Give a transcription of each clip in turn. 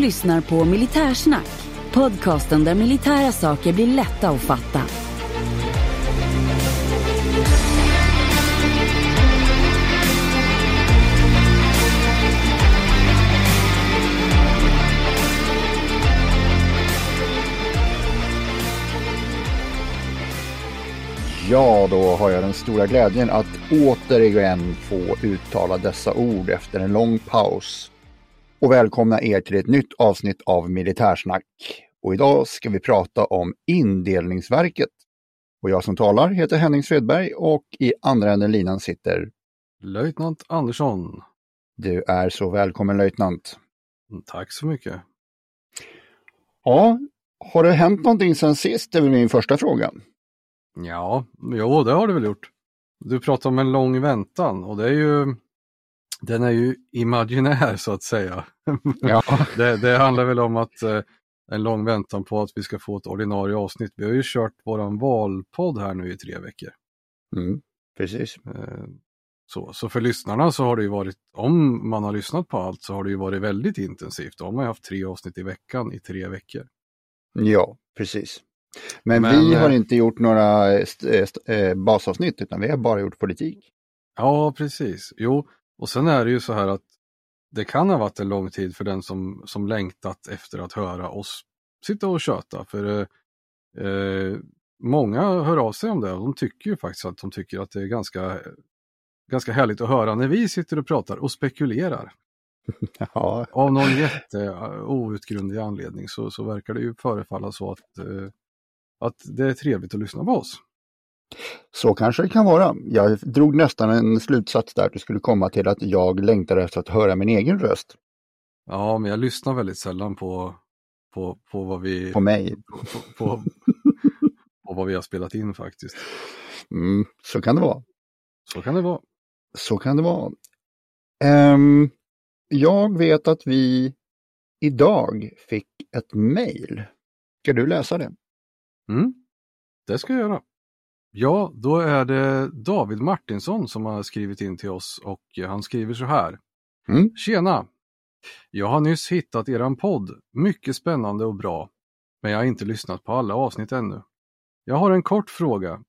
Lyssnar på Militärsnack, podcasten där militära saker blir lätta att fatta. Ja, då har jag den stora glädjen att återigen få uttala dessa ord efter en lång paus. Och välkomna er till ett nytt avsnitt av Militärsnack. Och idag ska vi prata om Indelningsverket. Och jag som talar heter Henning Svedberg och i andra änden linan sitter Löjtnant Andersson. Du är så välkommen löjtnant. Tack så mycket. Ja, har det hänt någonting sen sist? Det är väl min första fråga. Ja, jo det har det väl gjort. Du pratar om en lång väntan och det är ju den är ju imaginär så att säga. Ja. det, det handlar väl om att eh, en lång väntan på att vi ska få ett ordinarie avsnitt. Vi har ju kört våran valpodd här nu i tre veckor. Mm, precis. Eh, så, så för lyssnarna så har det ju varit, om man har lyssnat på allt så har det ju varit väldigt intensivt. Då har man ju haft tre avsnitt i veckan i tre veckor. Ja, precis. Men, Men, vi har eh, inte gjort några eh, eh, basavsnitt utan vi har bara gjort politik. Ja, precis. Jo, och sen är det ju så här att det kan ha varit en lång tid för den som, som längtat efter att höra oss sitta och köta. För eh, eh, många hör av sig om det och de tycker ju faktiskt att de tycker att det är ganska, ganska härligt att höra när vi sitter och pratar och spekulerar. Ja, Av någon jätte eh, outgrundlig anledning så, så verkar det ju förefalla så att, eh, att det är trevligt att lyssna på oss. Så kanske det kan vara. Jag drog nästan en slutsats där att du skulle komma till att jag längtar efter att höra min egen röst Ja, men jag lyssnar väldigt sällan på, på, på vad vi på mig. på, på, på vad vi har spelat in faktiskt. Mm, så kan det vara. Så kan det vara. Så kan det vara. Ehm, jag vet att vi idag fick ett mejl. Ska du läsa det? Mm, det ska jag göra. Ja, då är det David Martinsson som har skrivit in till oss och han skriver så här. Mm. Tjena! Jag har nyss hittat eran podd. Mycket spännande och bra. Men jag har inte lyssnat på alla avsnitt ännu. Jag har en kort fråga.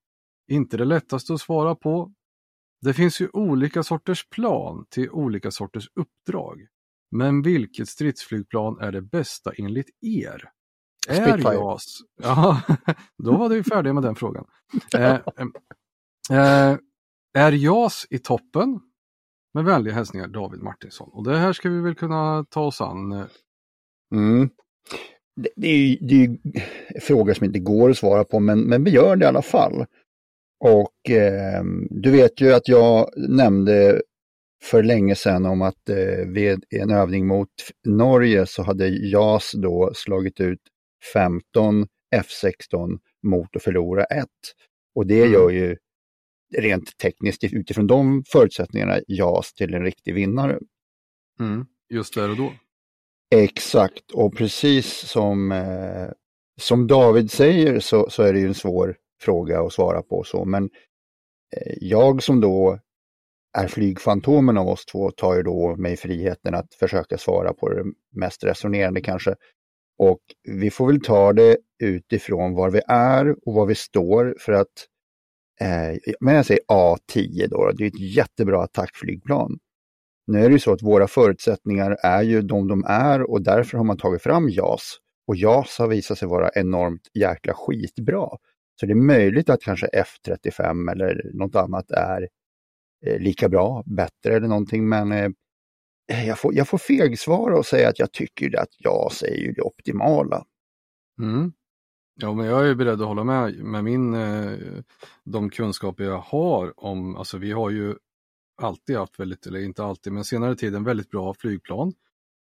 Inte det lättaste att svara på. Det finns ju olika sorters plan till olika sorters uppdrag. Men vilket stridsflygplan är det bästa enligt er? Är. JAS... Ja, då var du färdig med den frågan. Eh, eh, är JAS i toppen? Med vänliga hälsningar David Martinsson. Och det här ska vi väl kunna ta oss an. eh, Mm. Det, det, är ju, det är ju frågor som inte går att svara på, men, men vi gör det i alla fall. Och eh, du vet ju att jag nämnde för länge sedan om att eh, vid en övning mot Norge så hade JAS då slagit ut 15 F16 mot att förlora ett. Och det Mm. gör ju rent tekniskt utifrån de förutsättningarna JAS till en riktig vinnare. Mm, just där och då. Exakt, och precis som, eh, som David säger så, så är det ju en svår fråga att svara på. så Men eh, jag som då är flygfantomen av oss två tar ju då mig friheten att försöka svara på det mest resonerande kanske. Och vi får väl ta det utifrån var vi är och var vi står för att eh, men jag säger A10 då, det är ett jättebra attackflygplan. Nu är det ju så att våra förutsättningar är ju de de är och därför har man tagit fram JAS. och JAS har visat sig vara enormt jäkla skitbra. Så det är möjligt att kanske F35 eller något annat är eh, lika bra, bättre eller någonting, men eh, jag, får, jag får fegsvara och säga att jag tycker att JAS är ju det optimala. Mm. Ja, men jag är beredd att hålla med med min, eh, de kunskaper jag har om, alltså vi har ju alltid haft väldigt, eller inte alltid, men senare tid en väldigt bra flygplan.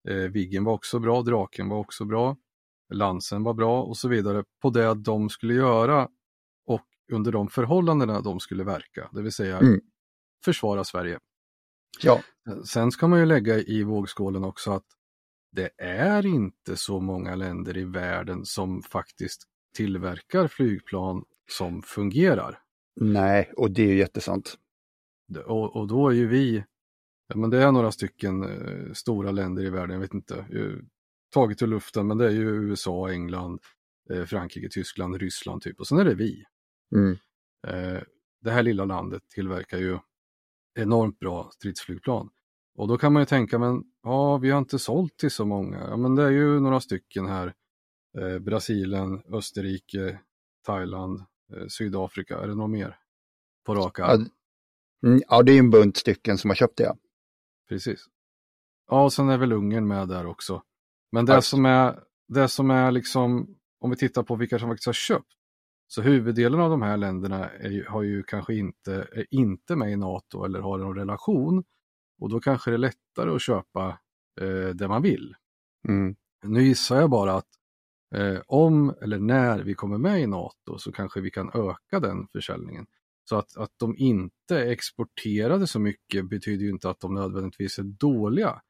Eh, Viggen var också bra, Draken var också bra, Lansen var bra och så vidare på det de skulle göra och under de förhållandena de skulle verka, det vill säga mm. försvara Sverige. Ja. Sen ska man ju lägga i vågskålen också att det är inte så många länder i världen som faktiskt tillverkar flygplan som fungerar. Nej, och det är ju jättesant. Och, och då är ju vi, ja, men det är några stycken eh, stora länder i världen, jag vet inte, eh, taget ur luften, men det är ju USA, England, eh, Frankrike, Tyskland, Ryssland typ och sen är det vi. Mm. Det här lilla landet tillverkar ju enormt bra stridsflygplan. Och då kan man ju tänka, men ja, vi har inte sålt till så många. Ja, men det är ju några stycken här. Eh, Brasilien, Österrike, Thailand, eh, Sydafrika. Är det något mer på raka arm? Mm, ja, det är en bunt stycken som har köpt det. Precis. Ja, och sen är väl Ungern med där också. Men det som är, det som är liksom, om vi tittar på vilka som faktiskt har köpt, så huvuddelen av de här länderna är, har ju kanske inte, är inte med i NATO eller har en relation. Och då kanske det är lättare att köpa eh, det man vill. Mm. Nu gissar jag bara att eh, om eller när vi kommer med i NATO så kanske vi kan öka den försäljningen. Så att, att de inte exporterade så mycket betyder ju inte att de nödvändigtvis är dåliga.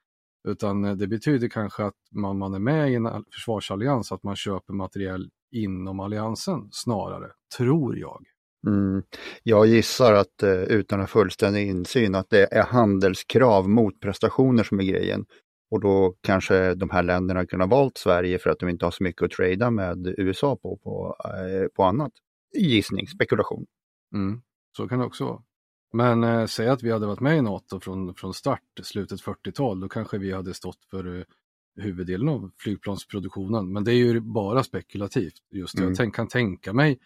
Utan eh, det betyder kanske att man, man är med i en försvarsallians, att man köper materiell inom alliansen snarare, tror jag. Mm. Jag gissar att eh, utan en fullständig insyn att det är handelskrav mot prestationer som är grejen. Och då kanske de här länderna kunde ha valt Sverige för att de inte har så mycket att trada med USA på, på, eh, på annat. Gissning, spekulation. Mm. Så kan det också vara. Men eh, säg att vi hade varit med i NATO från, från start, slutet 40-tal, då kanske vi hade stått för eh, huvuddelen av flygplansproduktionen. Men det är ju bara spekulativt. Just mm. Jag kan tänka mig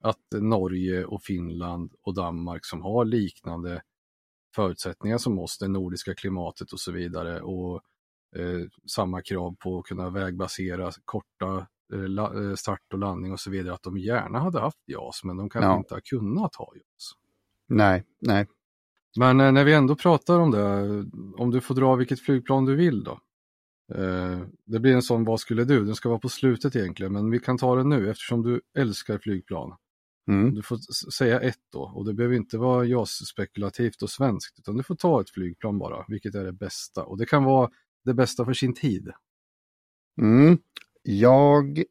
att Norge och Finland och Danmark som har liknande förutsättningar som oss, det nordiska klimatet och så vidare och eh, samma krav på att kunna vägbasera korta eh, eh, start och landning och så vidare, att de gärna hade haft JAS, men de kanske ja. inte har kunnat ha JAS. Nej, nej. Men eh, när vi ändå pratar om det, om du får dra vilket flygplan du vill då? Eh, det blir en sån vad skulle du? Den ska vara på slutet egentligen, men vi kan ta den nu eftersom du älskar flygplan. Mm. Du får säga ett då och det behöver inte vara JAS-spekulativt och svenskt utan du får ta ett flygplan bara, vilket är det bästa. Och det kan vara det bästa för sin tid. Mm. Jag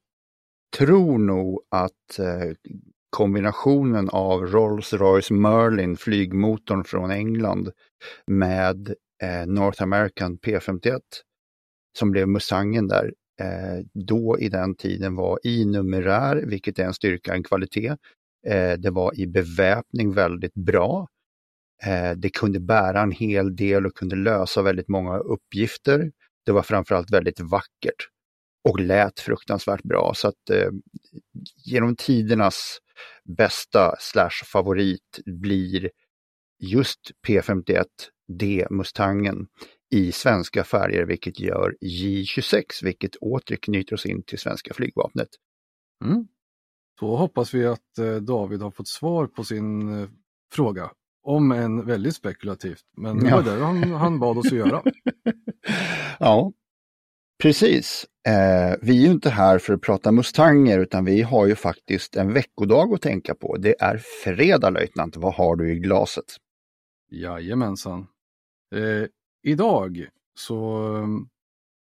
tror nog att eh, kombinationen av Rolls-Royce Merlin, flygmotorn från England, med eh, North American P51 som blev Mustangen där, eh, då i den tiden var i numerär, vilket är en styrka, en kvalitet. Eh, det var i beväpning väldigt bra. Eh, det kunde bära en hel del och kunde lösa väldigt många uppgifter. Det var framförallt väldigt vackert och lät fruktansvärt bra. Så att eh, genom tidernas bästa slash favorit blir just P51 D Mustangen i svenska färger, vilket gör J26, vilket åter knyter oss in till svenska flygvapnet. Mm. Då hoppas vi att eh, David har fått svar på sin eh, fråga, om en väldigt spekulativt, men det var det han, han bad oss att göra. ja, precis. Eh, vi är ju inte här för att prata Mustanger utan vi har ju faktiskt en veckodag att tänka på. Det är fredag löjtnant, vad har du i glaset? Jajamensan. Eh, idag så,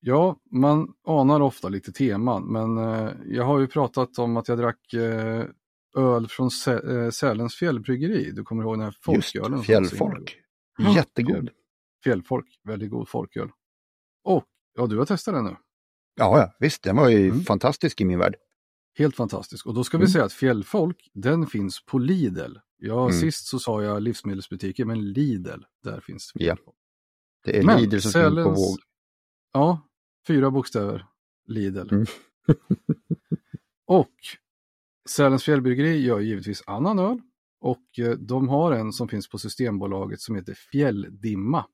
ja, man anar ofta lite teman, men eh, jag har ju pratat om att jag drack eh, öl från eh, Sälens fjällbryggeri. Du kommer ihåg den här folkölen? Just, fjällfolk. Jättegod. Fjällfolk, väldigt god folköl. Och, ja, du har testat den nu? Ja, ja visst, den var ju mm. fantastisk i min värld. Helt fantastisk. Och då ska vi mm. säga att Fjällfolk, den finns på Lidl. Ja, mm. sist så sa jag livsmedelsbutiker, men Lidl, där finns Fjällfolk. Det är Men, Lidl som Sälens... på våg. Ja, fyra bokstäver. Lidl. Mm. och Sälens fjällbryggeri gör givetvis annan öl och eh, de har en som finns på Systembolaget som heter Fjälldimma.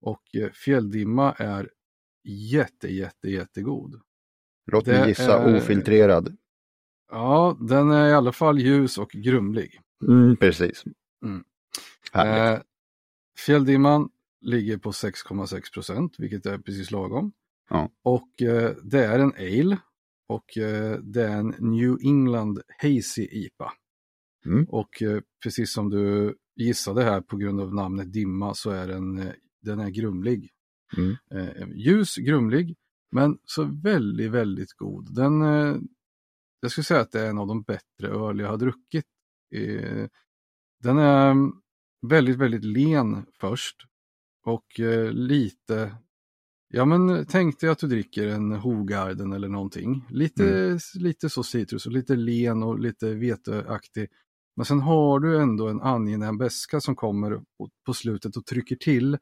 Och eh, Fjälldimma är jätte, jätte, jättegod. Låt mig gissa är... ofiltrerad. Ja, den är i alla fall ljus och grumlig. Mm, precis. Mm. Härligt. Eh, fjälldimman ligger på 6,6 procent, vilket är precis lagom. Ja. Och eh, det är en ale och eh, det är en New England Hazy IPA. Mm. Och eh, precis som du gissade här på grund av namnet dimma så är den, eh, den är grumlig. Mm. Eh, ljus, grumlig, men så väldigt, väldigt god. Den, eh, jag skulle säga att det är en av de bättre öl jag har druckit. Den är mm, väldigt, väldigt len först och eh, lite, ja men tänk dig att du dricker en Hogarden eller någonting. Lite, lite så citrus och lite len och lite veteaktig. Men sen har du ändå en angenäm beska som kommer på slutet och trycker till.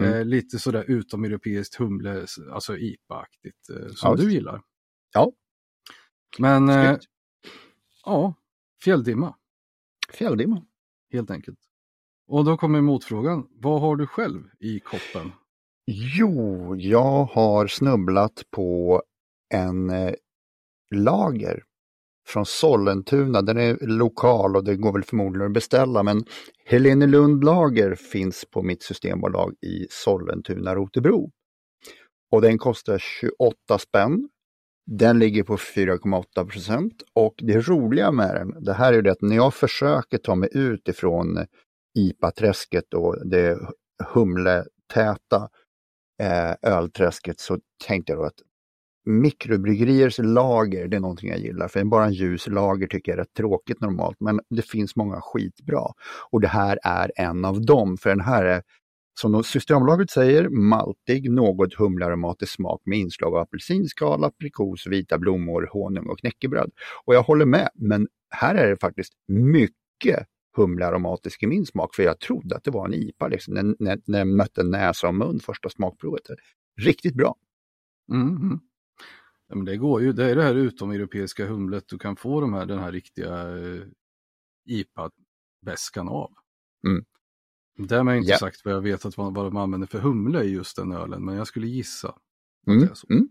Mm. Eh, lite sådär utomeuropeiskt humle, alltså IPA-aktigt eh, som Ja, du gillar. Ja, Men eh, ja, fjälldimma Fjälldimma. helt enkelt. Och då kommer motfrågan, vad har du själv i koppen? Jo, jag har snubblat på en eh, lager från Sollentuna. Den är lokal och det går väl förmodligen att beställa men Helene Lund lager finns på mitt systembolag i Sollentuna Rotebro. Och den kostar 28 spänn. Den ligger på 4,8 procent och det roliga med den, det här är det att när jag försöker ta mig ut ifrån IPA-träsket och det humletäta eh, ölträsket så tänkte jag då att mikrobryggeriers lager, det är någonting jag gillar. För bara en ljus lager tycker jag är rätt tråkigt normalt, men det finns många skitbra. Och det här är en av dem, för den här är som Systembolaget säger, maltig, något humlearomatisk smak med inslag av apelsinskal, aprikos, vita blommor, honung och knäckebröd. Och jag håller med, men här är det faktiskt mycket humlearomatisk i min smak, för jag trodde att det var en IPA liksom, när, när, när jag mötte näsa och mun första smakprovet. Riktigt bra. Mm. Ja, men det går ju, det är det här utomeuropeiska humlet du kan få de här, den här riktiga eh, IPA-väskan av. Mm. Därmed inte Ja. sagt vad jag vet att vad, vad de använder för humle i just den ölen, men jag skulle gissa. mm, mm.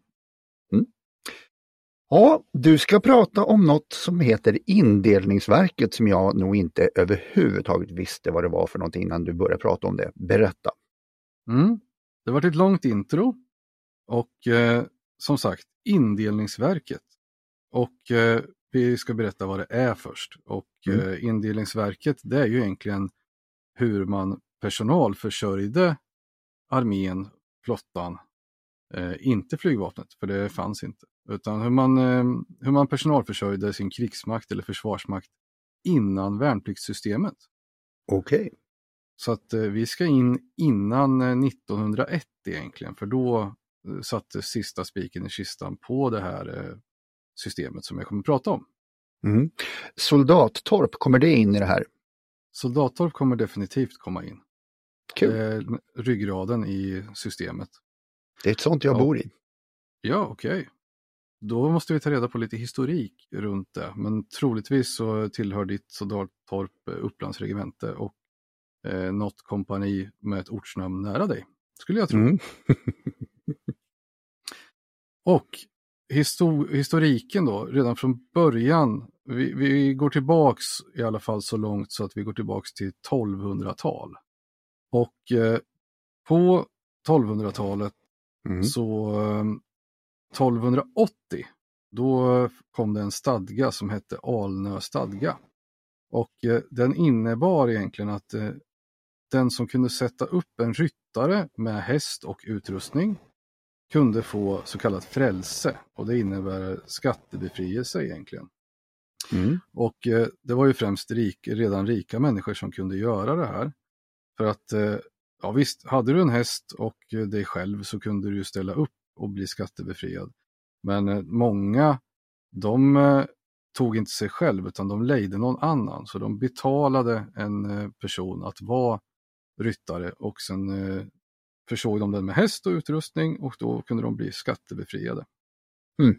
Ja, du ska prata om något som heter Indelningsverket som jag nog inte överhuvudtaget visste vad det var för någonting innan du började prata om det. Berätta. Mm. Det var ett långt intro och eh, som sagt Indelningsverket. Och eh, vi ska berätta vad det är först. Och Mm. eh, Indelningsverket det är ju egentligen hur man personalförsörjde armén, flottan, eh, inte flygvapnet, för det fanns inte. Utan hur man, eh, hur man personalförsörjde sin krigsmakt eller försvarsmakt innan värnpliktssystemet. Okej. Så att eh, vi ska in innan eh, 1901 egentligen, för då eh, satte sista spiken i kistan på det här eh, systemet som jag kommer att prata om. Mm. Soldattorp, kommer det in i det här? Soldattorp kommer definitivt komma in. Kul. Ryggraden i systemet. Det är ett sånt jag Ja. bor i. Ja, okej. Då måste vi ta reda på lite historik runt det. Men troligtvis så tillhör ditt soldattorp eh, Upplands regemente och eh, något kompani med ett ortsnamn nära dig. Skulle jag tro. Mm. Och histo- historiken då, redan från början. Vi, vi går tillbaks i alla fall så långt så att vi går tillbaks till 1200-tal. Och eh, på 1200-talet Mm. så eh, 1280 då kom det en stadga som hette Alnö stadga. Och eh, den innebar egentligen att eh, den som kunde sätta upp en ryttare med häst och utrustning kunde få så kallat frälse och det innebär skattebefrielse egentligen. Mm. Och eh, det var ju främst rik, redan rika människor som kunde göra det här. För att, ja visst, hade du en häst och dig själv så kunde du ställa upp och bli skattebefriad. Men eh, många, de eh, tog inte sig själv utan de lejde någon annan. Så de betalade en eh, person att vara ryttare och sen försåg de den med häst och utrustning och då kunde de bli skattebefriade. Mm.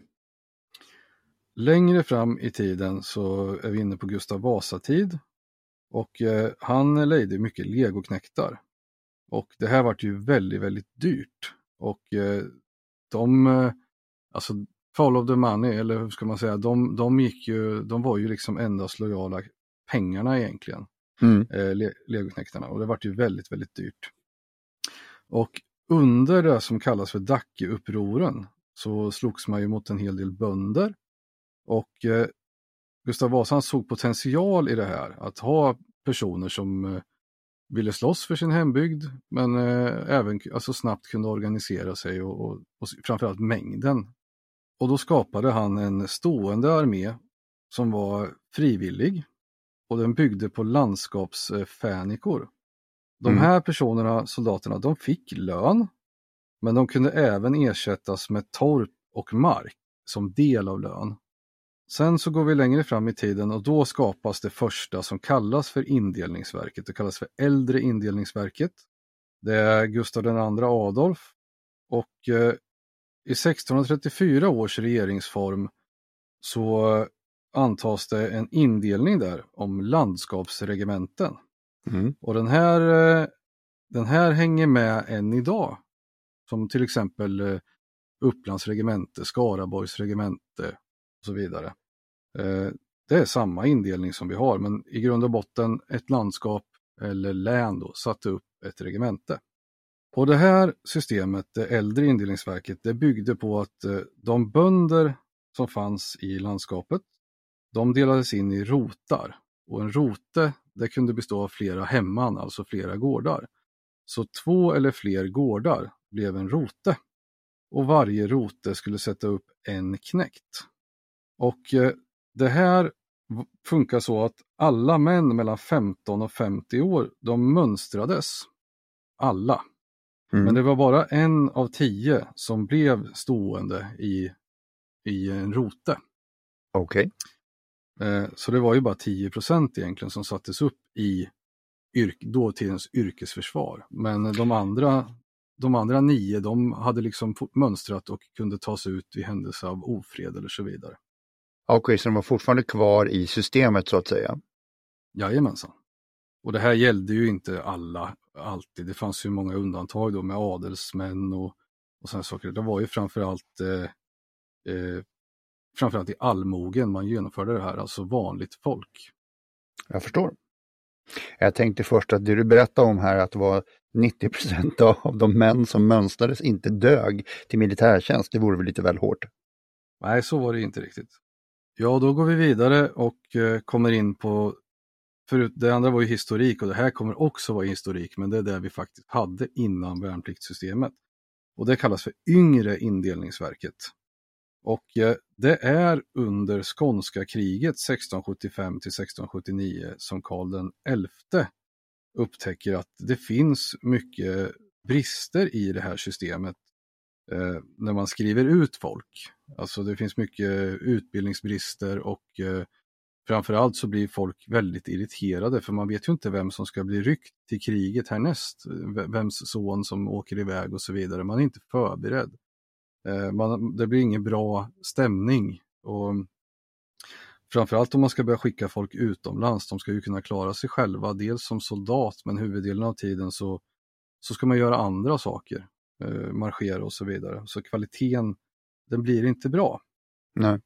längre fram i tiden så är vi inne på Gustav Vasa-tid och han lejde mycket legoknektar. Och det här vart ju väldigt, väldigt dyrt. Och de, eh, alltså follow the money, eller hur ska man säga, de, de gick ju, de var ju liksom endast lojala pengarna egentligen, Mm. eh, le- legoknektarna. Och det vart ju väldigt, väldigt dyrt. Och under det som kallas för Dackeupproren så slogs man ju mot en hel del bönder. Och eh, Gustav Vasa såg potential i det här, att ha personer som eh, ville slåss för sin hembygd men eh, även alltså snabbt kunde organisera sig och, och, och framförallt mängden. Och då skapade han en stående armé som var frivillig och den byggde på landskapsfänikor. De Mm. här personerna, soldaterna, de fick lön men de kunde även ersättas med torp och mark som del av lön. Sen så går vi längre fram i tiden och då skapas det första som kallas för indelningsverket. Det kallas för äldre indelningsverket. Det är Gustav II Adolf och eh, i 1634 års regeringsform så antas det en indelning där om landskapsregementen. Mm. Och den här, eh, den här hänger med än idag. Som till exempel eh, Upplands regemente, Skaraborgs regemente och så vidare. Eh, det är samma indelning som vi har, men i grund och botten ett landskap eller län då satte upp ett regemente. Och det här systemet, det äldre indelningsverket, det byggde på att eh, de bönder som fanns i landskapet, de delades in i rotar. Och en rote, det kunde bestå av flera hemman, alltså flera gårdar. Så två eller fler gårdar blev en rote. Och varje rote skulle sätta upp en knäckt. Och eh, det här funkar så att alla män mellan 15 och 50 år, de mönstrades. Alla. Mm. Men det var bara en av tio som blev stående i, i en rote. Okej. Eh, Så det var ju bara 10 procent egentligen som sattes upp i yrk, dåtidens yrkesförsvar. Men de andra, de andra nio, de hade liksom mönstrat och kunde tas ut vid händelse av ofred eller så vidare. Okej, så de var fortfarande kvar i systemet så att säga. Jajamensan. Och det här gällde ju inte alla alltid. Det fanns ju många undantag då med adelsmän och, och sådana saker. Det var ju framförallt eh, eh, framförallt i allmogen man genomförde det här, alltså vanligt folk. Jag förstår. Jag tänkte först att det du berättade om här att det var 90 procent av de män som mönstrades inte dög till militärtjänst. Det vore väl lite väl hårt. Nej, så var det inte riktigt. Ja, då går vi vidare och eh, kommer in på, förut, det andra var ju historik och det här kommer också vara historik, men det är det vi faktiskt hade innan värnpliktssystemet. Och det kallas för yngre indelningsverket. Och eh, det är under skånska kriget 1675 till 1679 som Karl den XI upptäcker att det finns mycket brister i det här systemet eh, när man skriver ut folk. Alltså det finns mycket eh, utbildningsbrister och eh, framförallt så blir folk väldigt irriterade för man vet ju inte vem som ska bli ryckt till kriget härnäst. Eh, vems son som åker iväg och så vidare. Man är inte förberedd. Eh, man, det blir ingen bra stämning. Och mm, Framförallt om man ska börja skicka folk utomlands. De ska ju kunna klara sig själva, dels som soldat men huvuddelen av tiden så, så ska man göra andra saker. Eh, marschera och så vidare. Så kvaliteten, den blir inte bra. Nej.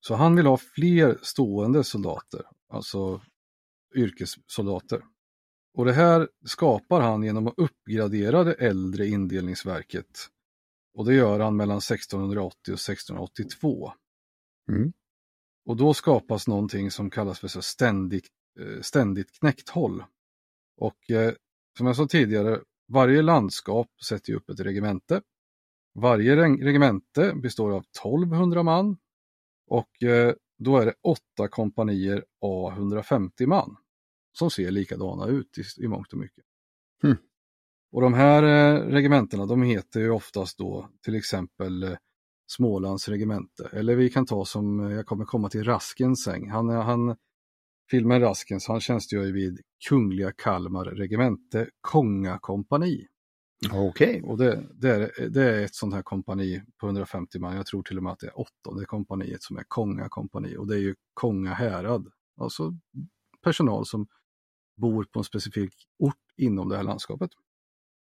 Så han vill ha fler stående soldater, alltså yrkessoldater. Och det här skapar han genom att uppgradera det äldre indelningsverket. Och det gör han mellan 1680 och 1682. Mm. Och då skapas någonting som kallas för så ständigt, eh, ständigt knäkthåll. Och eh, som jag sa tidigare, varje landskap sätter upp ett regemente. Varje reg- regemente består av 1200 man och eh, då är det åtta kompanier A 150 man som ser likadana ut i, i mångt och mycket. Hmm. Och de här eh, regementena de heter ju oftast då till exempel eh, Smålands regemente. Eller vi kan ta som, jag kommer komma till Raskens säng. Han, han, filmen Raskens, han tjänstgör vid Kungliga Kalmar regemente Konga Okej, Okej. Och det, det, är, det är ett sånt här kompani på 150 man. Jag tror till och med att det är åttonde kompaniet som är Konga kompani. Och det är ju Konga härad. Alltså personal som bor på en specifik ort inom det här landskapet.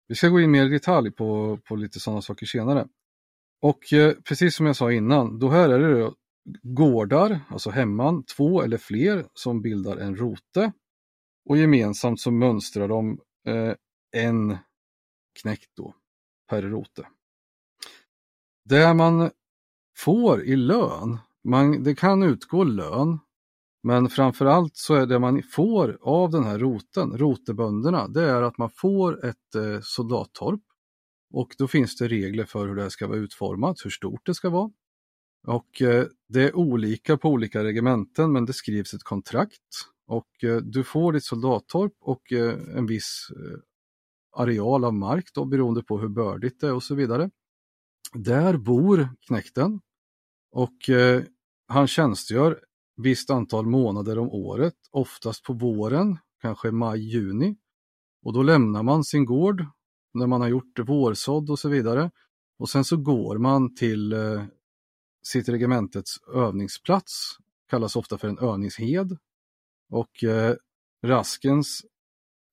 Vi ska gå in mer i detalj på, på lite sådana saker senare. Och eh, precis som jag sa innan, då här är det gårdar, alltså hemman, två eller fler som bildar en rote. Och gemensamt så mönstrar de eh, en knäckt då per rote. Det man får i lön, man, det kan utgå lön, men framförallt så är det man får av den här roten, rotebönderna, det är att man får ett eh, soldattorp. Och då finns det regler för hur det ska vara utformat, hur stort det ska vara. Och eh, det är olika på olika regementen men det skrivs ett kontrakt och eh, du får ditt soldattorp och eh, en viss eh, areal av mark då beroende på hur bördigt det är och så vidare. Där bor knäkten och eh, han tjänstgör visst antal månader om året, oftast på våren, kanske maj, juni. Och då lämnar man sin gård när man har gjort vårsådd och så vidare. Och sen så går man till eh, sitt regementets övningsplats, kallas ofta för en övningshed. Och eh, Raskens,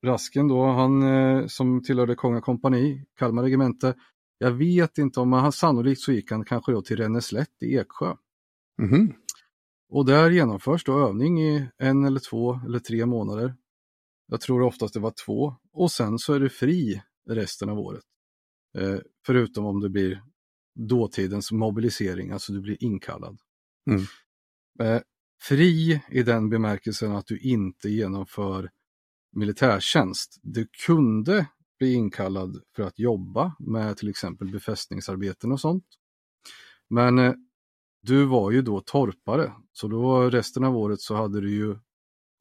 Rasken då, han eh, som tillhörde Konga kompani, Kalmar regemente, jag vet inte om han sannolikt så gick han kanske då till Ränneslätt i Eksjö. Mhm. Och där genomförs då övning i en eller två eller tre månader. Jag tror oftast det var två. Och sen så är det fri resten av året. Eh, förutom om det blir dåtidens mobilisering, alltså du blir inkallad. Mm. Eh, fri i den bemärkelsen att du inte genomför militärtjänst. Du kunde bli inkallad för att jobba med till exempel befästningsarbeten och sånt. Men eh, du var ju då torpare, så då resten av året så hade du ju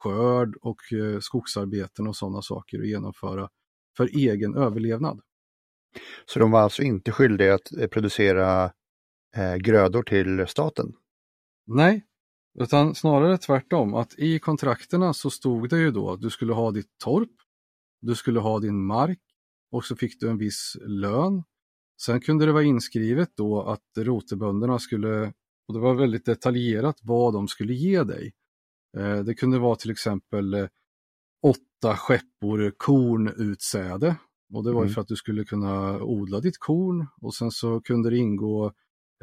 skörd och eh, skogsarbeten och sådana saker att genomföra för egen överlevnad. Så de var alltså inte skyldiga att eh, producera grödor till staten? Nej, utan snarare tvärtom att i kontrakterna så stod det ju då att du skulle ha ditt torp, du skulle ha din mark och så fick du en viss lön. Sen kunde det vara inskrivet då att rotebönderna skulle, och det var väldigt detaljerat vad de skulle ge dig. Eh, Det kunde vara till exempel eh, åtta skeppor kornutsäde och det var ju Mm. för att du skulle kunna odla ditt korn och sen så kunde det ingå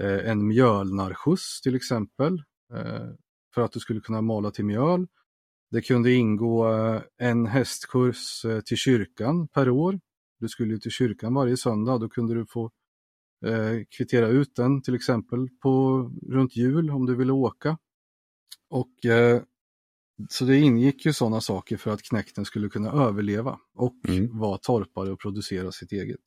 eh, en mjölnarskjuts till exempel för att du skulle kunna mala till mjöl. Det kunde ingå eh, en hästkurs eh, till kyrkan per år. Du skulle ju till kyrkan varje söndag, då kunde du få eh, kvittera ut den till exempel på runt jul om du ville åka. Och så det ingick ju sådana saker för att knäkten skulle kunna överleva och Mm. vara torpare och producera sitt eget.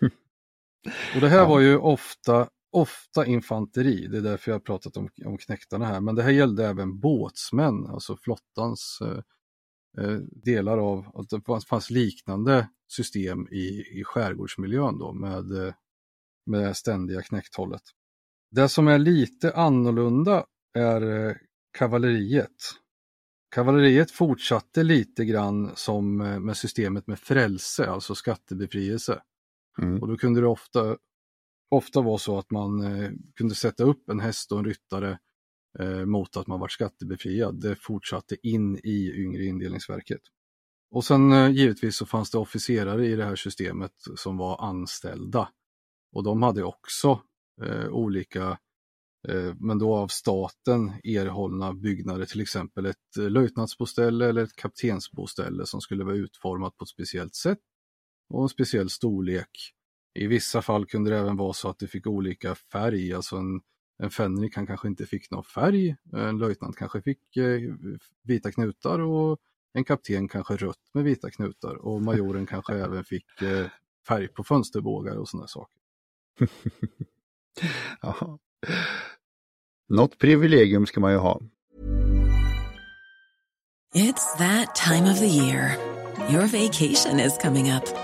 Och det här var ju ofta, ofta infanteri, det är därför jag har pratat om, om knäktarna här, men det här gällde även båtsmän, alltså flottans eh, eh, delar av, att det fanns, fanns liknande system i, i skärgårdsmiljön då med, eh, med ständiga knäkthållet. Det som är lite annorlunda är eh, kavalleriet. Kavalleriet fortsatte lite grann som eh, med systemet med frälse, alltså skattebefrielse. Mm. Och då kunde det ofta, ofta var så att man eh, kunde sätta upp en häst och en ryttare eh, mot att man var skattebefriad. Det fortsatte in i yngre indelningsverket. Och sen eh, givetvis så fanns det officerare i det här systemet som var anställda. Och de hade också eh, olika, eh, men då av staten erhållna byggnader, till exempel ett eh, löjtnantsboställe eller ett kaptensboställe som skulle vara utformat på ett speciellt sätt och en speciell storlek. I vissa fall kunde det även vara så att det fick olika färg, alltså en, en fänrik han kanske inte fick någon färg, en löjtnant kanske fick eh, vita knutar och en kapten kanske rött med vita knutar och majoren kanske även fick eh, färg på fönsterbågar och sådana saker. Ja. Något privilegium ska man ju ha. It's that time of the year. Your vacation is coming up.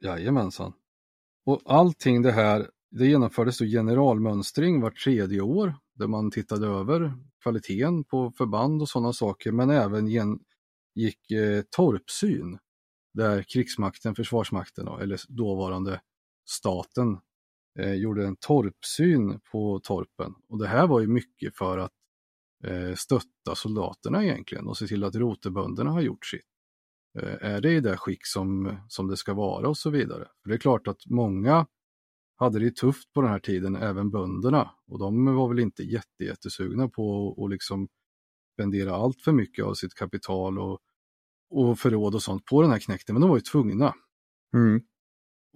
Jajamensan. Och allting det här, det genomfördes då generalmönstring vart tredje år där man tittade över kvaliteten på förband och sådana saker men även gen, gick eh, torpsyn där krigsmakten, försvarsmakten eller dåvarande staten eh, gjorde en torpsyn på torpen. Och det här var ju mycket för att eh, stötta soldaterna egentligen och se till att rotebönderna har gjort sitt. Eh, är det i det skick som, som det ska vara och så vidare. För Det är klart att många hade det tufft på den här tiden, även bönderna. Och de var väl inte jätte, jättesugna på att liksom spendera allt för mycket av sitt kapital och, och förråd och sånt på den här knäkten, men de var ju tvungna. Mm.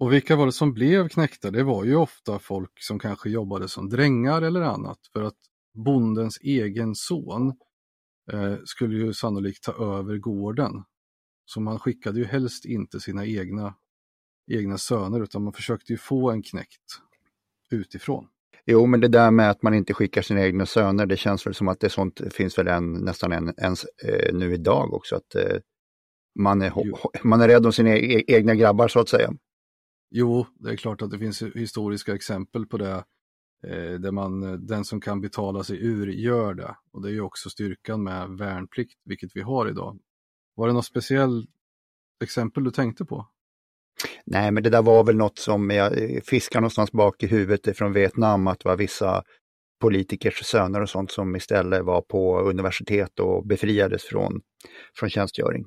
Och vilka var det som blev knäckta? Det var ju ofta folk som kanske jobbade som drängar eller annat för att bondens egen son eh, skulle ju sannolikt ta över gården. Så man skickade ju helst inte sina egna, egna söner utan man försökte ju få en knäckt utifrån. Jo, men det där med att man inte skickar sina egna söner, det känns väl som att det sånt finns väl en, nästan en, ens eh, nu idag också. Att eh, man, är, Jo. man är rädd om sina e egna grabbar så att säga. Jo, det är klart att det finns historiska exempel på det. Eh, där man, den som kan betala sig ur gör det. Och det är ju också styrkan med värnplikt, vilket vi har idag. Var det något speciellt exempel du tänkte på? Nej, men det där var väl något som jag fiskar någonstans bak i huvudet från Vietnam, att det var vissa politikers söner och sånt som istället var på universitet och befriades från, från tjänstgöring.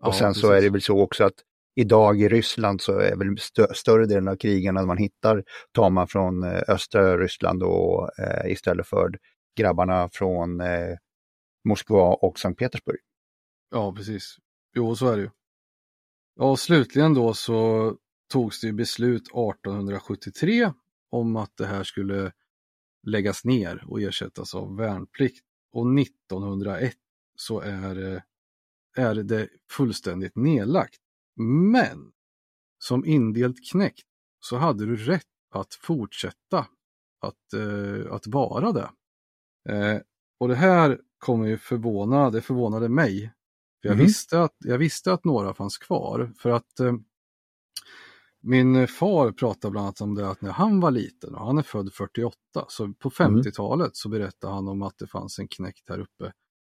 Ja, och sen så precis. är det väl så också att idag i Ryssland så är väl stö större delen av krigarna man hittar tar man från eh, östra Ryssland och eh, istället för grabbarna från eh, Moskva och Sankt Petersburg. Ja, precis. Jo, så är det ju. Ja, och slutligen då så togs det beslut 1873 om att det här skulle läggas ner och ersättas av värnplikt. Och 1901 så är, är det fullständigt nedlagt. Men som indelt knäckt så hade du rätt att fortsätta att, eh, att vara det. Eh, och det här kommer ju förvåna, det förvånade mig. För jag, Mhm. visste att, jag visste att några fanns kvar för att eh, min far pratade bland annat om det att när han var liten, och han är född 48, så på 50-talet så berättade han om att det fanns en knäckt här uppe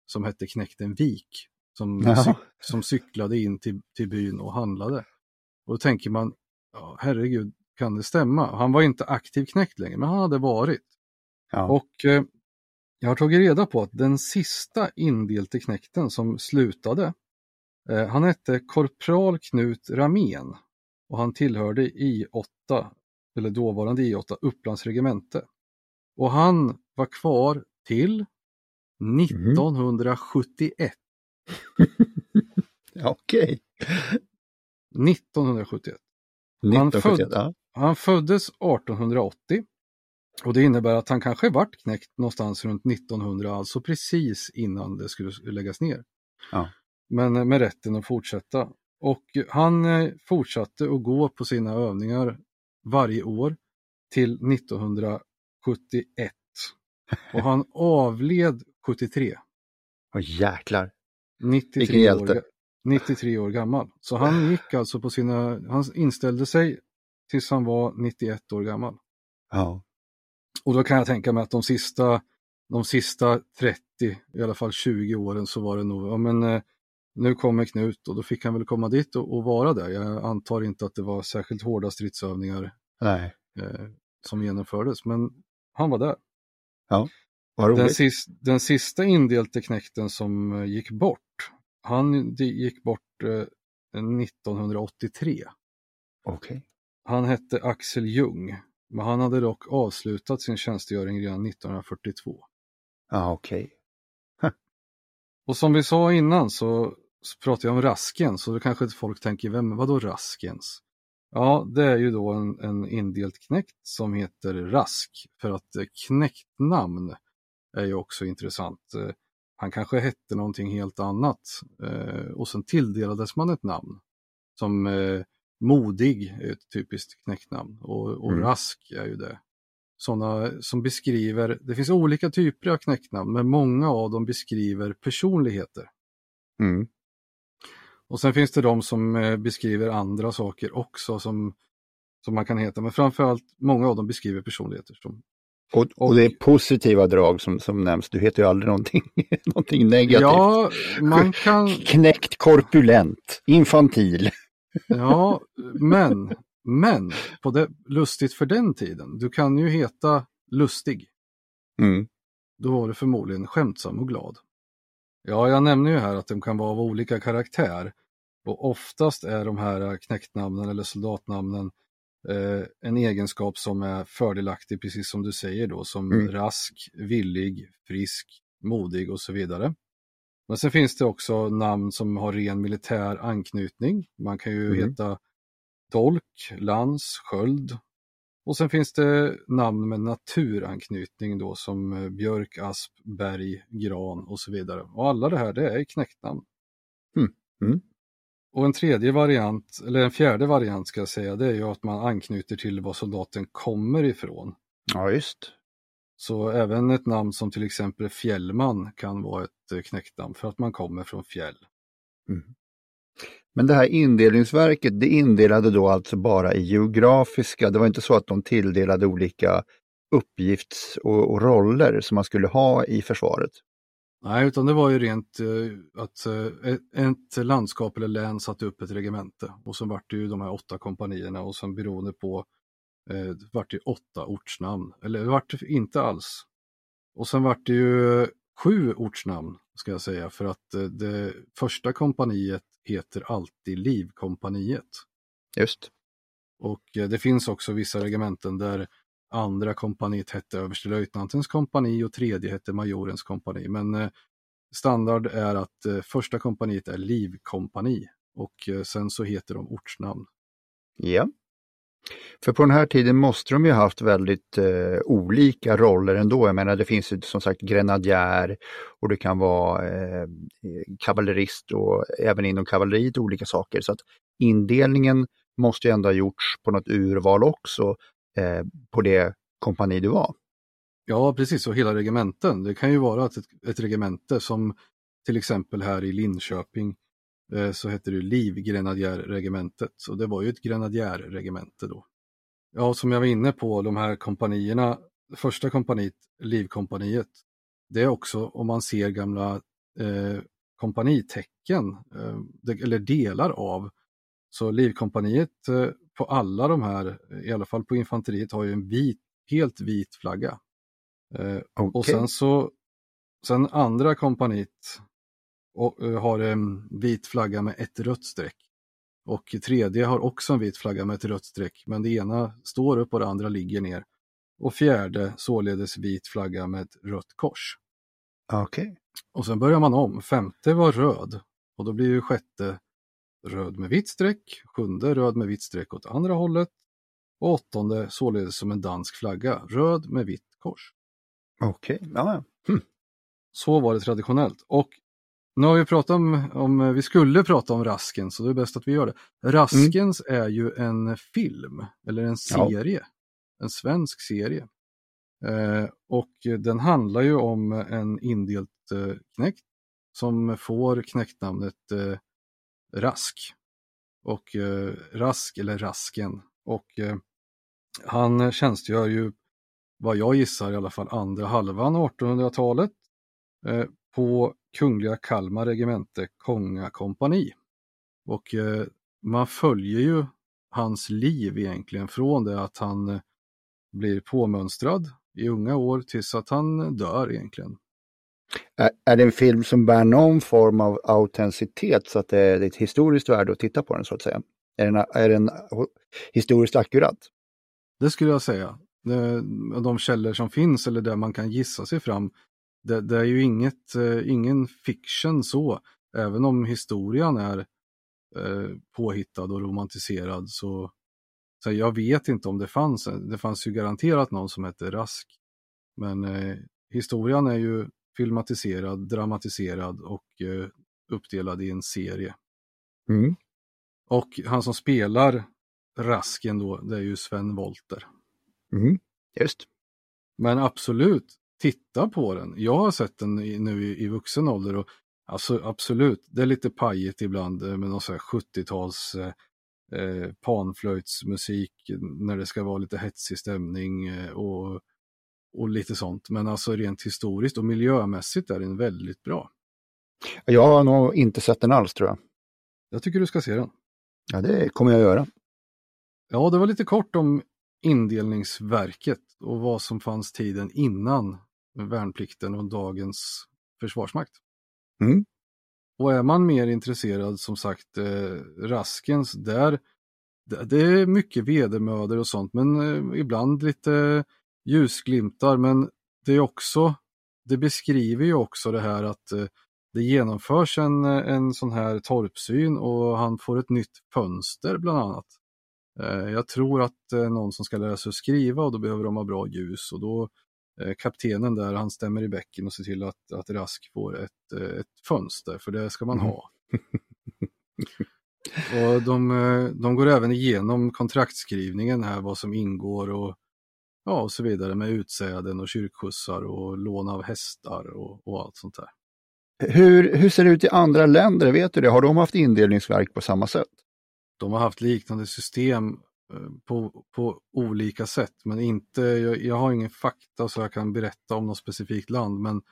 som hette knäkten Vik. Som, cyk, som cyklade in till, till byn och handlade. Och då tänker man, ja, herregud, kan det stämma? Han var inte aktiv knäckt längre, men han hade varit. Ja. Och eh, jag har tagit reda på att den sista indelte knäkten som slutade, eh, han hette Korpral Knut Ramén och han tillhörde I8, eller dåvarande I8, Upplands regemente. Och han var kvar till 1971. Okej. 1971. 1971, född- ja. Han föddes 1880 och det innebär att han kanske vart knäckt någonstans runt 1900, alltså precis innan det skulle läggas ner. Ja. Men eh, med rätten att fortsätta. Och han eh, fortsatte att gå på sina övningar varje år till 1971. Och han avled 73, Åh jäklar. 93 Vilken hjälte. år, 93 år gammal. Så han gick alltså på sina, han inställde sig tills han var 91 år gammal. Ja. Och då kan jag tänka mig att de sista, de sista 30, i alla fall 20 åren så var det nog, ja men eh, nu kommer Knut och då fick han väl komma dit och, och vara där. Jag antar inte att det var särskilt hårda stridsövningar eh, som genomfördes, men han var där. vad Den, roligt. sis, den sista indelte knäkten som eh, gick bort, han gick bort eh, 1983. Okej. han hette Axel Ljung, men han hade dock avslutat sin tjänstgöring redan 1942. Ja, okej. Och som vi sa innan så så pratar jag om Raskens och då kanske folk tänker, vem, vadå Raskens? Ja, det är ju då en, en indelt knäckt som heter Rask för att eh, knäcktnamn är ju också intressant. Eh, han kanske hette någonting helt annat eh, och sen tilldelades man ett namn som Modig är ett typiskt knäcktnamn och, och mm. Rask är ju det. Sådana som beskriver, det finns olika typer av knäcknamn men många av dem beskriver personligheter. Mm. Och sen finns det de som eh, beskriver andra saker också som, som man kan heta, men framförallt många av dem beskriver personligheter. Som, och, och, och det är positiva drag som, som nämns, du heter ju aldrig någonting, någonting negativt. Ja, man kan... Knäckt korpulent, infantil. Ja, men, men, på det, lustigt för den tiden, du kan ju heta lustig. Mm. Då var du förmodligen skämtsam och glad. Ja, jag nämner ju här att de kan vara av olika karaktär. Och oftast är de här knäktnamnen eller soldatnamnen eh, en egenskap som är fördelaktig, precis som du säger då, som mm. rask, villig, frisk, modig och så vidare. Men sen finns det också namn som har ren militär anknytning. Man kan ju mm. heta dolk, lans, sköld. Och sen finns det namn med naturanknytning då som eh, björk, asp, berg, gran och så vidare. Och alla det här det är knäktnamn. Mm. Mm. Och en tredje variant, eller en fjärde variant ska jag säga, det är ju att man anknyter till var soldaten kommer ifrån. Ja, just. Så även ett namn som till exempel Fjällman kan vara ett eh, knäcknamn för att man kommer från fjäll. Mm. Men det här indelningsverket, det indelade då alltså bara i geografiska, det var inte så att de tilldelade olika uppgifts och, och roller som man skulle ha i försvaret? Nej, utan det var ju rent eh, att eh, ett landskap eller län satte upp ett regemente och så vart det ju de här åtta kompanierna och sen beroende på eh, vart det åtta ortsnamn, eller det vart det inte alls. Och sen vart det ju sju ortsnamn ska jag säga för att eh, det första kompaniet heter alltid Livkompaniet. Just. Och eh, det finns också vissa regementen där andra kompaniet hette överstelöjtnantens kompani och tredje hette majorens kompani. Men standard är att första kompaniet är livkompani och sen så heter de ortsnamn. Ja. För på den här tiden måste de ju haft väldigt eh, olika roller ändå. Jag menar det finns ju som sagt grenadjär och det kan vara eh, kavallerist och även inom kavalleriet olika saker. Så att indelningen måste ju ändå ha gjorts på något urval också eh, på det kompani du var. Ja, precis, och hela regementen. Det kan ju vara ett, ett regemente som till exempel här i Linköping eh, så heter det Livgrenadjärregementet. Så det var ju ett grenadjärregemente då. Ja, som jag var inne på, de här kompanierna, första kompaniet, Livkompaniet, det är också om man ser gamla eh, kompanitecken, eh, eller delar av. Så Livkompaniet eh, på alla de här, i alla fall på infanteriet, har ju en vit, helt vit flagga. Eh, okay. Och sen så, sen andra kompaniet och, uh, har en vit flagga med ett rött streck. Och tredje har också en vit flagga med ett rött streck, men det ena står upp och det andra ligger ner. Och fjärde således vit flagga med ett rött kors. Okej. Okay. Och sen börjar man om. Femte var röd och då blir ju sjätte röd med vitt streck, sjunde röd med vitt streck åt andra hållet och åttonde således som en dansk flagga, röd med vitt kors. Okej, okay. ja. Hm. Så var det traditionellt. Och nu har vi pratat om, om, vi skulle prata om Rasken så det är bäst att vi gör det. Raskens mm. är ju en film, eller en serie, ja. en svensk serie. Eh, och den handlar ju om en indelt eh, knäckt som får knäktnamnet eh, Rask. Och eh, Rask, eller Rasken. Och eh, han tjänstgör ju, vad jag gissar i alla fall, andra halvan 1800-talet eh, på Kungliga Kalmar regemente Konga kompani. Och eh, man följer ju hans liv egentligen från det att han eh, blir påmönstrad i unga år tills att han dör egentligen. Är, är det en film som bär någon form av autenticitet så att det är ett historiskt värde att titta på den så att säga? Är den, är den historiskt akkurat? Det skulle jag säga. Det, de källor som finns eller där man kan gissa sig fram, det, det är ju inget, eh, ingen fiction så. Även om historien är eh, påhittad och romantiserad så, så jag vet inte om det fanns. Det fanns ju garanterat någon som hette Rask. Men eh, historien är ju filmatiserad, dramatiserad och eh, uppdelad i en serie. Mm. Och han som spelar Rasken då, det är ju Sven Volter. Mm. Just. Men absolut, titta på den. Jag har sett den nu i, i vuxen ålder och alltså, absolut, det är lite pajigt ibland eh, med någon sån här 70-tals eh, eh, panflöjtsmusik när det ska vara lite hetsig stämning eh, och, och lite sånt. Men alltså rent historiskt och miljömässigt är den väldigt bra. Jag har nog inte sett den alls tror jag. Jag tycker du ska se den. Ja, det kommer jag göra. Ja, det var lite kort om indelningsverket och vad som fanns tiden innan värnplikten och dagens försvarsmakt. Mm. Och är man mer intresserad, som sagt, eh, Raskens, där det, är mycket vedermödor och sånt, men eh, ibland lite ljusglimtar, men det är också, det beskriver ju också det här att eh, det genomförs en, en sån här torpsyn och han får ett nytt fönster bland annat. Eh, jag tror att eh, någon som ska lära sig att skriva och då behöver de ha bra ljus och då eh, kaptenen där han stämmer i bäcken och ser till att, att Rask får ett, ett fönster för det ska man Mm. ha. och de, de går även igenom kontraktskrivningen här, vad som ingår och, ja, och så vidare med utsäden och kyrkskjutsar och lån av hästar och, och allt sånt där. Hur, hur ser det ut i andra länder? Vet du det? Har de haft indelningsverk på samma sätt? de har haft liknande system eh, på, på olika sätt, men inte, jag, jag har ingen fakta så jag kan berätta om något specifikt land, men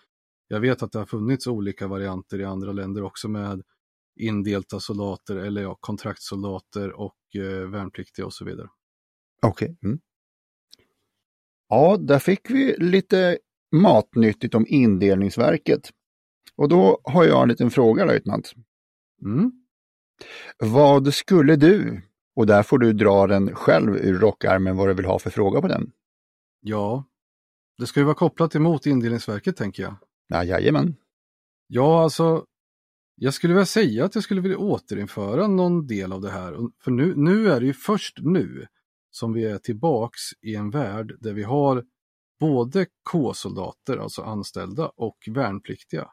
jag vet att det har funnits olika varianter i andra länder också med indelta soldater eller ja, kontraktssoldater och eh, värnpliktiga och så vidare. Okej. Mm. Ja, där fick vi lite matnyttigt om indelningsverket. Och då har jag en liten fråga, löjtnant. Mm. Vad skulle du, och där får du dra den själv ur rockärmen vad du vill ha för fråga på den. Ja, det ska ju vara kopplat emot indelningsverket tänker jag. Ja, jajamän. Ja, alltså, jag skulle vilja säga att jag skulle vilja återinföra någon del av det här. För nu, nu är det ju först nu som vi är tillbaks i en värld där vi har både K-soldater, alltså anställda, och värnpliktiga.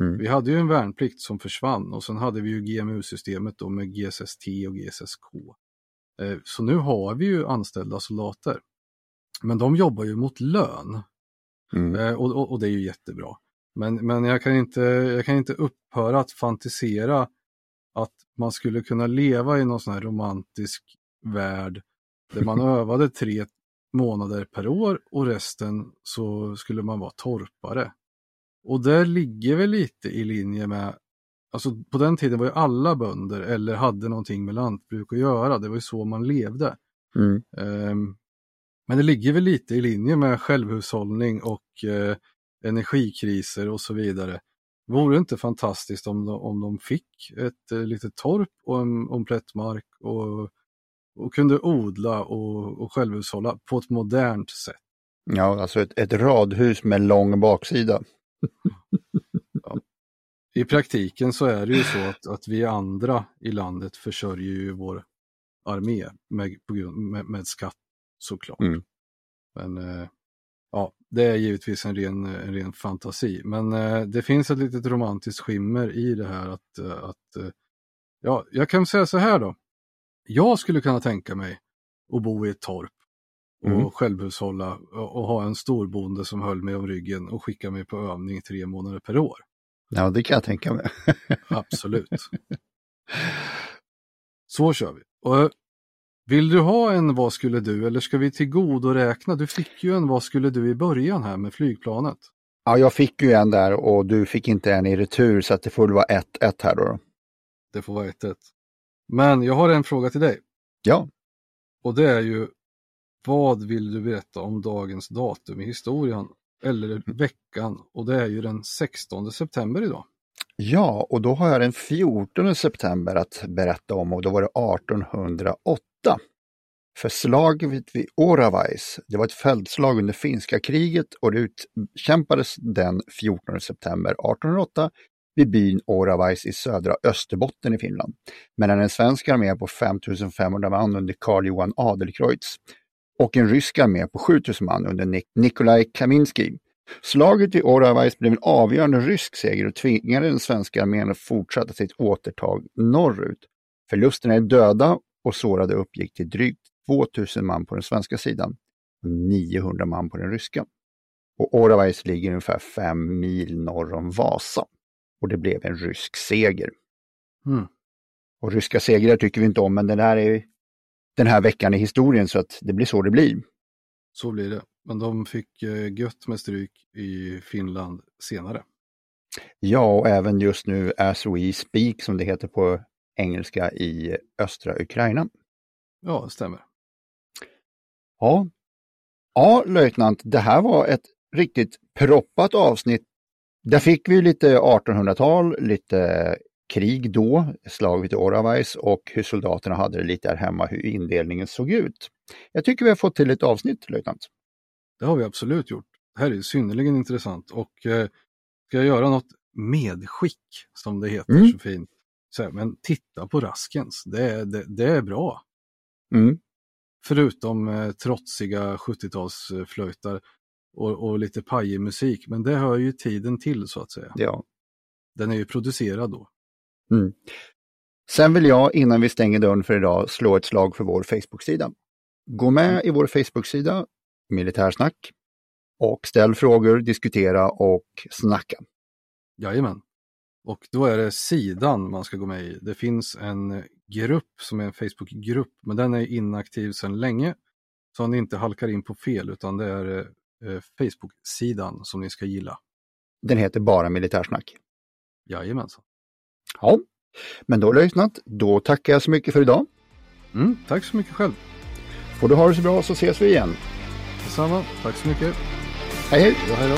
Mm. Vi hade ju en värnplikt som försvann och sen hade vi ju GMU-systemet då med GSST och GSSK. Eh, Så nu har vi ju anställda soldater. Men de jobbar ju mot lön Mm. Eh, och, och, och det är ju jättebra. Men, men jag, kan inte, jag kan inte upphöra att fantisera att man skulle kunna leva i någon sån här romantisk värld där man övade tre månader per år och resten så skulle man vara torpare. Och det ligger väl lite i linje med, alltså på den tiden var ju alla bönder eller hade någonting med lantbruk att göra, det var ju så man levde. Mm. Ehm, Men det ligger väl lite i linje med självhushållning och eh, energikriser och så vidare. Vore det inte fantastiskt om de, om de fick ett eh, litet torp och en omplett mark och, och kunde odla och, och självhushålla på ett modernt sätt? Ja, alltså ett, ett radhus med lång baksida. I praktiken så är det ju så att, att vi andra i landet försörjer ju vår armé med, med, med skatt såklart. Mm. Men eh, ja, det är givetvis en ren, en ren fantasi. Men eh, det finns ett litet romantiskt skimmer i det här att, eh, att ja, jag kan säga så här då. Jag skulle kunna tänka mig att bo i ett torp och Mm. självhushålla och, ha en storbonde som höll mig om ryggen och skickade mig på övning tre månader per år. Ja, det kan jag tänka mig. Absolut. Så kör vi. Och vill du ha en Vad skulle du eller ska vi tillgodoräkna? Du fick ju en Vad skulle du i början här med flygplanet. Ja, jag fick ju en där och du fick inte en i retur så att det får väl vara 1-1 här då. Det får vara ett ett. Men jag har en fråga till dig Ja, och det är ju vad vill du berätta om dagens datum i historien eller veckan? Och det är ju den 16 september idag. Ja, och då har jag den 14 september att berätta om och då var det 1808. För slaget vid Oravais, det var ett fältslag under finska kriget och det utkämpades den 14 september 1808 vid byn Oravais i södra Österbotten i Finland. Mellan en svensk armé på 5500 man under Karl Johan Adelkreutz och en rysk armé på 7000 man under Nik Nikolaj Kaminski. Slaget vid Oravais blev en avgörande rysk seger och tvingade den svenska armén att fortsätta sitt återtag norrut. Förlusterna i döda och sårade uppgick till drygt 2000 man på den svenska sidan och 900 man på den ryska. Och Oravais ligger ungefär fem mil norr om Vasa. Och det blev en rysk seger. Mm. Och ryska segrar tycker vi inte om, men den här är den här veckan i historien så att det blir så det blir. Så blir det. Men de fick eh, gött med stryk i Finland senare. Ja, och även just nu as we speak som det heter på engelska i östra Ukraina. Ja, det stämmer. Ja, ja löjtnant, det här var ett riktigt proppat avsnitt. Där fick vi lite 1800-tal, lite krig då, slaget i Oravais och hur soldaterna hade det lite här hemma, hur indelningen såg ut. Jag tycker vi har fått till ett avsnitt, löjtnant. Det har vi absolut gjort. Det här är synnerligen intressant och eh, ska jag göra något medskick som det heter Mm. så fint. Så här, men titta på Raskens, det, är- det, det är bra. Mm. Förutom eh, trotsiga 70-talsflöjtar och, och lite pajig musik, men det hör ju tiden till så att säga. Ja. Den är ju producerad då. Mm. Sen vill jag innan vi stänger dörren för idag slå ett slag för vår Facebook-sida. Gå med i vår Facebook-sida Militärsnack och ställ frågor, diskutera och snacka. Jajamän. Och då är det sidan man ska gå med i. Det finns en grupp som är en Facebookgrupp, men den är inaktiv sedan länge. Så ni inte halkar in på fel, utan det är eh, Facebook-sidan som ni ska gilla. Den heter bara Militärsnack. Jajamensan. Ja, men då lyssnat. Då tackar jag så mycket för idag. Mm, tack så mycket själv. Får du ha det så bra så ses vi igen. Detsamma. Tack så mycket. Hej hej! Ja, hej då.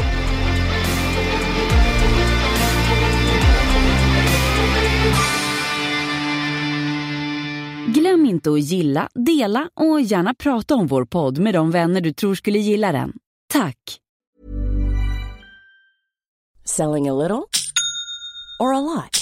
Glöm inte att gilla, dela och gärna prata om vår podd med de vänner du tror skulle gilla den. Tack! Selling a little or a lot?